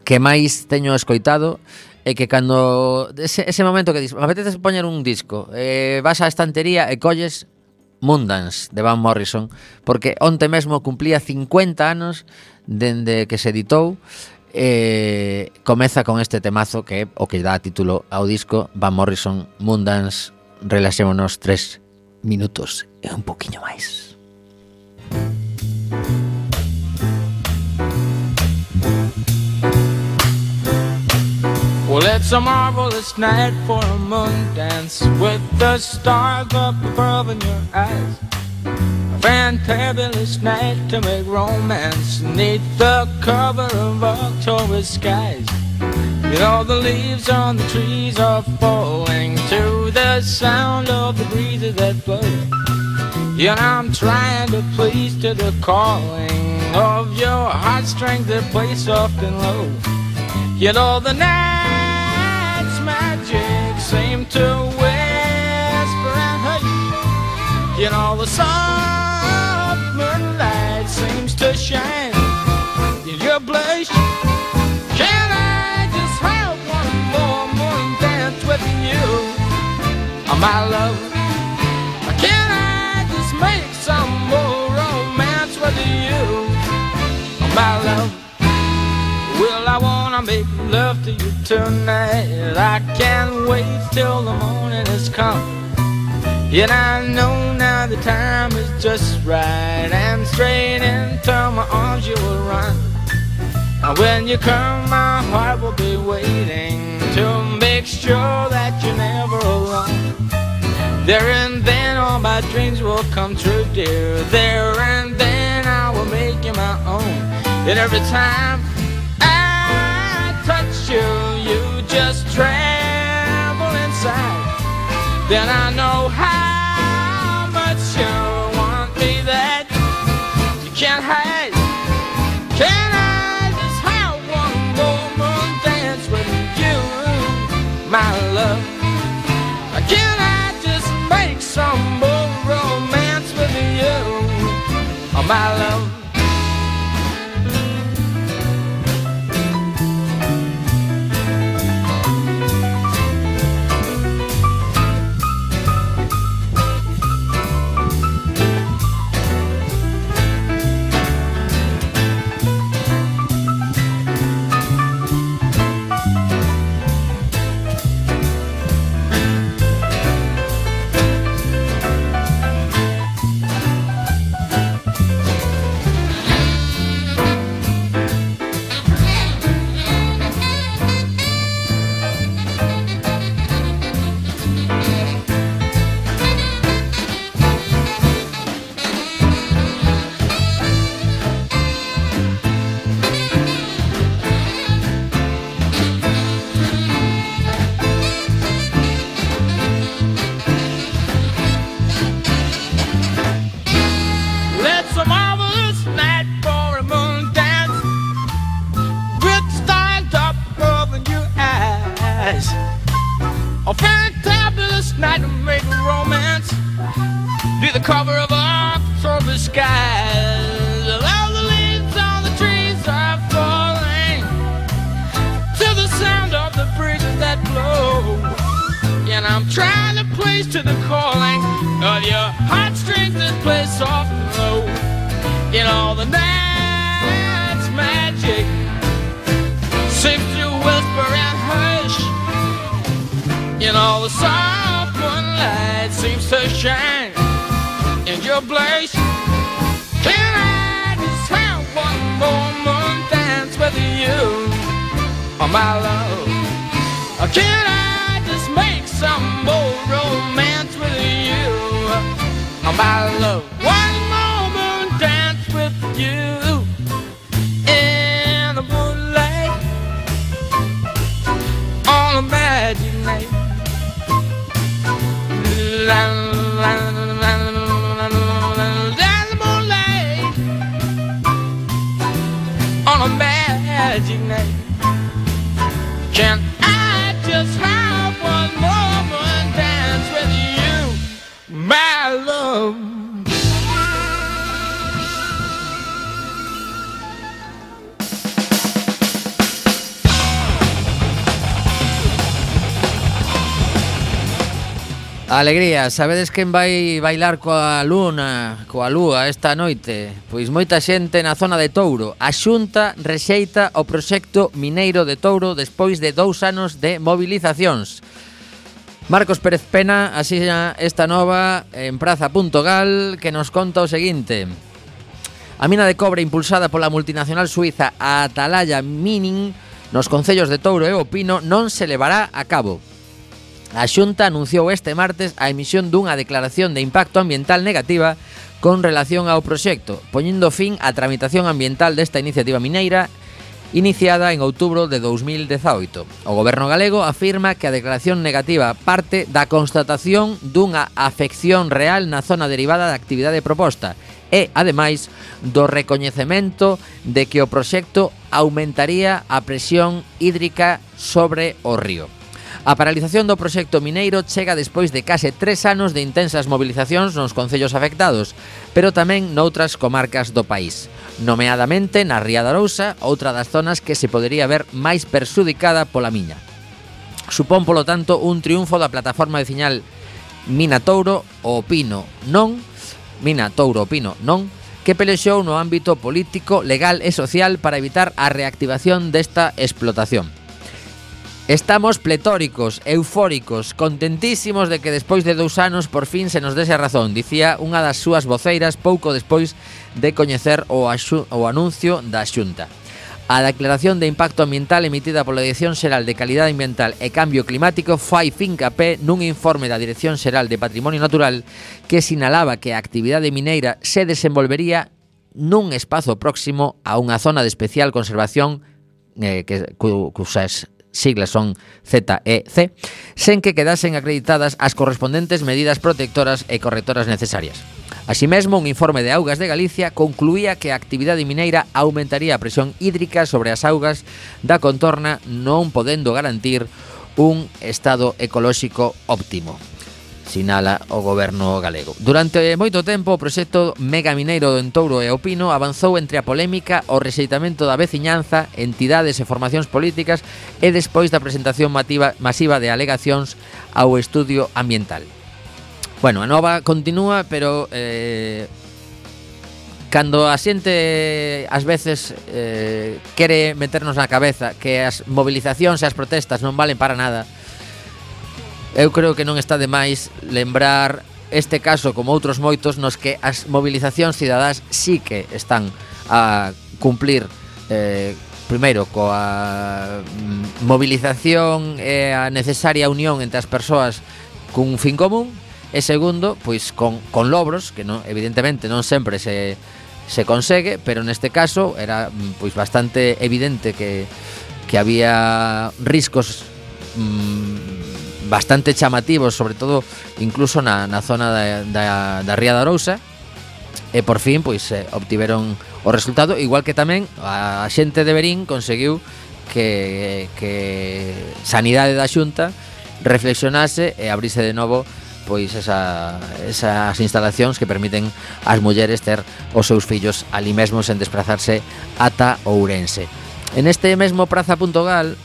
que máis teño escoitado e que cando ese, ese momento que dis, me apetece poñer un disco, eh, vas á estantería e colles Mundans de Van Morrison, porque onte mesmo cumplía 50 anos dende que se editou eh, comeza con este temazo que é o que dá título ao disco Van Morrison Mundans Relaxémonos tres minutos e un poquinho máis Well, it's a marvelous night for a moon dance with the stars up above in your eyes. A fantabulous night to make romance neath the cover of October skies. You know, the leaves on the trees are falling to the sound of the breezes that blow. Know, I'm trying to please to the calling of your heartstrings that play soft and low. You know the night's magic seemed to You know the soft moonlight seems to shine in your blush. Can I just have one more morning dance with you, oh, my love? Can I just make some more romance with you, oh, my love? Well, I wanna make love to you tonight. I can't wait till the morning has come. Yet I know now the time is just right, and straight into my arms you will run. And when you come, my heart will be waiting to make sure that you're never alone. There and then all my dreams will come true, dear. There and then I will make you my own. And every time Then I know how trying to the calling of your heartstrings that play soft and low. In all the night's magic seems to whisper and hush. In all the soft moonlight seems to shine in your place. Can I just have one more moon dance with you, oh my love? Can I my love? Alegría, sabedes quen vai bailar coa luna, coa lúa esta noite? Pois moita xente na zona de Touro. A Xunta rexeita o proxecto mineiro de Touro despois de dous anos de movilizacións. Marcos Pérez Pena, asina esta nova en Praza.gal, que nos conta o seguinte. A mina de cobre impulsada pola multinacional suiza Atalaya Mining nos concellos de Touro e O Pino non se levará a cabo. A Xunta anunciou este martes a emisión dunha declaración de impacto ambiental negativa con relación ao proxecto, poñendo fin á tramitación ambiental desta iniciativa mineira iniciada en outubro de 2018. O goberno galego afirma que a declaración negativa parte da constatación dunha afección real na zona derivada da actividade proposta e, ademais, do recoñecemento de que o proxecto aumentaría a presión hídrica sobre o río. A paralización do proxecto mineiro chega despois de case tres anos de intensas mobilizacións nos concellos afectados, pero tamén noutras comarcas do país. Nomeadamente na Ría da Rousa, outra das zonas que se podería ver máis persudicada pola miña. Supón, polo tanto, un triunfo da plataforma veciñal Mina Touro o Pino non Mina Touro o Pino non que pelexou no ámbito político, legal e social para evitar a reactivación desta explotación. Estamos pletóricos, eufóricos, contentísimos de que despois de dous anos por fin se nos dese a razón, dicía unha das súas voceiras pouco despois de coñecer o, o anuncio da Xunta. A declaración de impacto ambiental emitida pola Dirección Xeral de Calidade Ambiental e Cambio Climático fai fincapé nun informe da Dirección Xeral de Patrimonio Natural que sinalaba que a actividade mineira se desenvolvería nun espazo próximo a unha zona de especial conservación eh, que, cu, cusas siglas son ZEC, sen que quedasen acreditadas as correspondentes medidas protectoras e correctoras necesarias. Así mesmo, un informe de Augas de Galicia concluía que a actividade mineira aumentaría a presión hídrica sobre as augas da contorna non podendo garantir un estado ecolóxico óptimo sinala o goberno galego. Durante moito tempo o proxecto Mega Mineiro do Entouro e Opino avanzou entre a polémica, o rexeitamento da veciñanza, entidades e formacións políticas e despois da presentación mativa, masiva de alegacións ao estudio ambiental. Bueno, a nova continúa, pero eh, cando a xente ás veces eh, quere meternos na cabeza que as movilizacións e as protestas non valen para nada, eu creo que non está de máis lembrar este caso como outros moitos nos que as movilizacións cidadás sí que están a cumplir eh, primeiro coa mm, movilización e a necesaria unión entre as persoas cun fin común e segundo, pois con, con logros que non, evidentemente non sempre se, se consegue, pero neste caso era mm, pois bastante evidente que, que había riscos mmm, bastante chamativos, sobre todo incluso na, na zona da, da, da Ría da Arousa, e por fin pois eh, obtiveron o resultado, igual que tamén a xente de Berín conseguiu que, que Sanidade da Xunta reflexionase e abrise de novo pois esa, esas instalacións que permiten ás mulleres ter os seus fillos ali mesmo sen desplazarse ata Ourense. En este mesmo praza.gal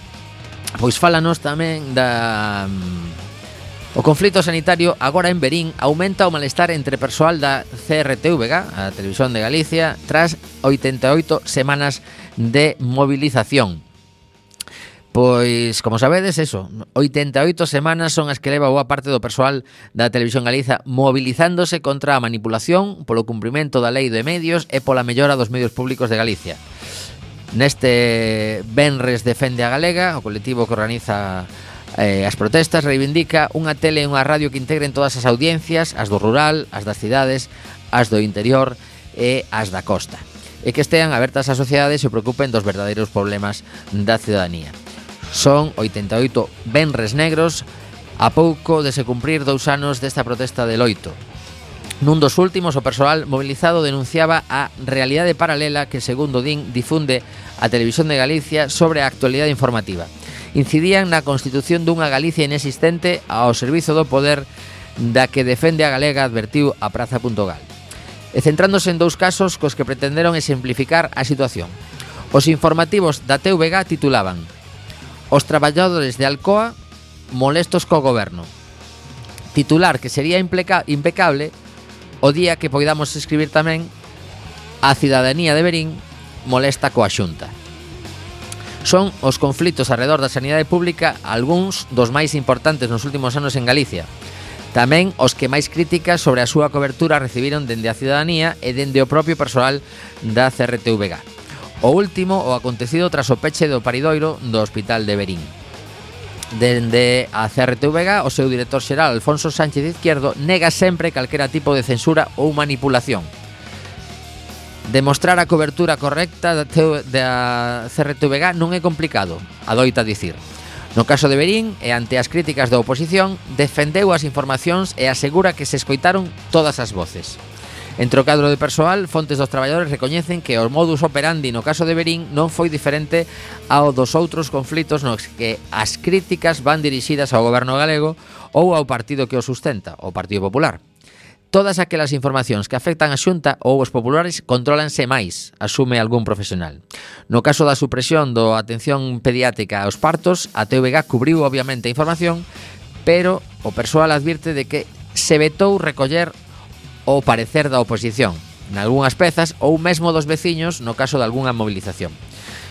Pois fálanos tamén da mm, O conflito sanitario agora en Berín aumenta o malestar entre persoal da CRTVG, a Televisión de Galicia, tras 88 semanas de movilización. Pois, como sabedes, eso, 88 semanas son as que leva boa parte do persoal da Televisión Galiza movilizándose contra a manipulación polo cumprimento da Lei de Medios e pola mellora dos medios públicos de Galicia. Neste Benres defende a Galega, o colectivo que organiza eh, as protestas, reivindica unha tele e unha radio que integren todas as audiencias, as do rural, as das cidades, as do interior e as da costa e que estean abertas á sociedade e se preocupen dos verdadeiros problemas da ciudadanía. Son 88 benres negros a pouco de se cumprir dous anos desta protesta de loito, Nun dos últimos, o persoal mobilizado denunciaba a realidade paralela que, segundo DIN, difunde a Televisión de Galicia sobre a actualidade informativa. Incidían na constitución dunha Galicia inexistente ao servizo do poder da que defende a galega advertiu a Praza.gal. E centrándose en dous casos cos que pretenderon exemplificar a situación. Os informativos da TVG titulaban Os traballadores de Alcoa molestos co goberno. Titular que sería impecable o día que poidamos escribir tamén a cidadanía de Berín molesta coa xunta. Son os conflitos alrededor da sanidade pública algúns dos máis importantes nos últimos anos en Galicia. Tamén os que máis críticas sobre a súa cobertura recibiron dende a cidadanía e dende o propio persoal da CRTVG. O último o acontecido tras o peche do paridoiro do Hospital de Berín. Dende a CRTVG, o seu director xeral Alfonso Sánchez Izquierdo nega sempre calquera tipo de censura ou manipulación. Demostrar a cobertura correcta da, da CRTVG non é complicado, adoita dicir. No caso de Berín, e ante as críticas da oposición, defendeu as informacións e asegura que se escoitaron todas as voces. Entre o cadro de persoal, fontes dos traballadores recoñecen que o modus operandi no caso de Berín non foi diferente ao dos outros conflitos nos que as críticas van dirixidas ao goberno galego ou ao partido que o sustenta, o Partido Popular. Todas aquelas informacións que afectan a Xunta ou os populares controlanse máis, asume algún profesional. No caso da supresión do atención pediátrica aos partos, a TVG cubriu obviamente a información, pero o persoal advirte de que se vetou recoller o parecer da oposición, nalgúnas pezas ou mesmo dos veciños no caso de algunha movilización.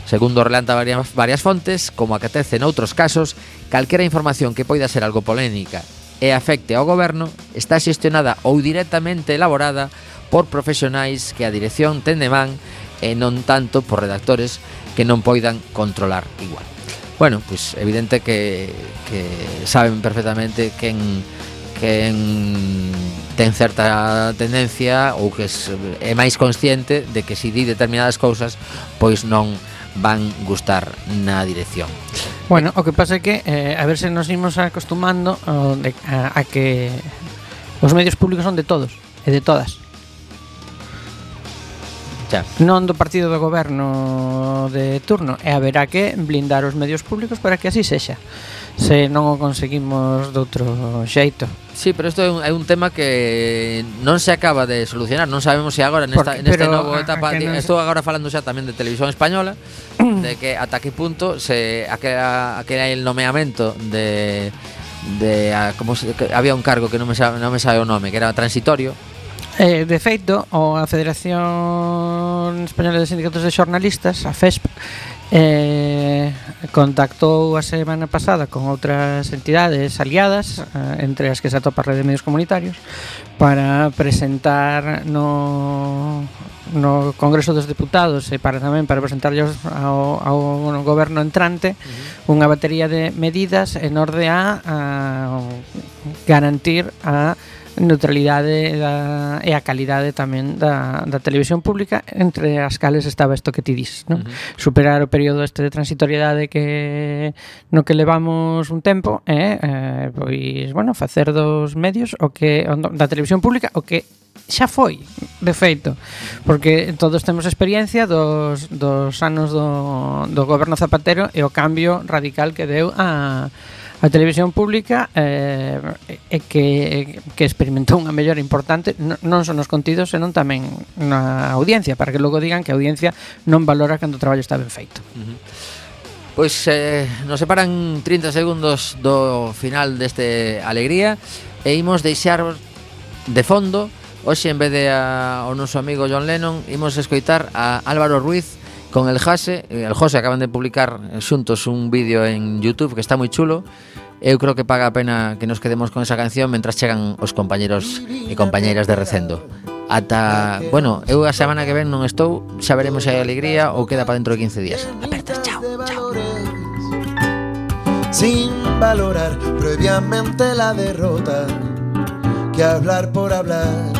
Segundo relanta varias, varias fontes, como acatece noutros casos, calquera información que poida ser algo polémica e afecte ao goberno está xestionada ou directamente elaborada por profesionais que a dirección ten de man e non tanto por redactores que non poidan controlar igual. Bueno, pois pues evidente que, que saben perfectamente quen, quen ten certa tendencia ou que é máis consciente de que se di determinadas cousas pois non van gustar na dirección. Bueno, o que pasa é que eh, a ver se nos imos acostumando eh, a, a, a que os medios públicos son de todos e de todas. Xa. Non do partido do goberno de turno e haberá que blindar os medios públicos para que así sexa se non o conseguimos doutro xeito. Sí, pero isto é un, é un tema que non se acaba de solucionar, non sabemos se agora nesta, Porque, nesta novo etapa, di, estou agora falando xa tamén de televisión española, de que ata que punto se aquela, aquela el nomeamento de de a, como se, que había un cargo que non me sabe, non me sabe o nome, que era transitorio, Eh, de feito, o a Federación Española de Sindicatos de Xornalistas, a FESP, Eh, contactou a semana pasada con outras entidades aliadas, eh, entre as que se atopa a Rede de Medios Comunitarios, para presentar no, no Congreso dos Deputados e para tamén para presentarlles ao, ao, ao goberno entrante uh -huh. unha batería de medidas en orde a, a garantir a neutralidade da, e a calidade tamén da, da televisión pública entre as cales estaba isto que ti dis non? Uh -huh. superar o período este de transitoriedade que no que levamos un tempo eh, eh, pois, bueno, facer dos medios o que da televisión pública o que xa foi, de feito, porque todos temos experiencia dos, dos anos do, do goberno Zapatero e o cambio radical que deu a, A televisión pública eh, é que, que experimentou unha mellora importante non son nos contidos, senón tamén na audiencia, para que logo digan que a audiencia non valora cando o traballo está ben feito. Uh -huh. Pois eh, nos separan 30 segundos do final deste Alegría e imos deixar de fondo Hoxe, en vez de a, o noso amigo John Lennon, imos escoitar a Álvaro Ruiz con el Jase, eh, el Jose acaban de publicar eh, xuntos un vídeo en YouTube que está moi chulo. Eu creo que paga a pena que nos quedemos con esa canción mentras chegan os compañeros e compañeiras de Recendo. Ata, bueno, eu a semana que ven non estou, xa veremos se hai alegría ou queda para dentro de 15 días. Apertas, chao, chao. Sin valorar previamente la derrota que hablar por hablar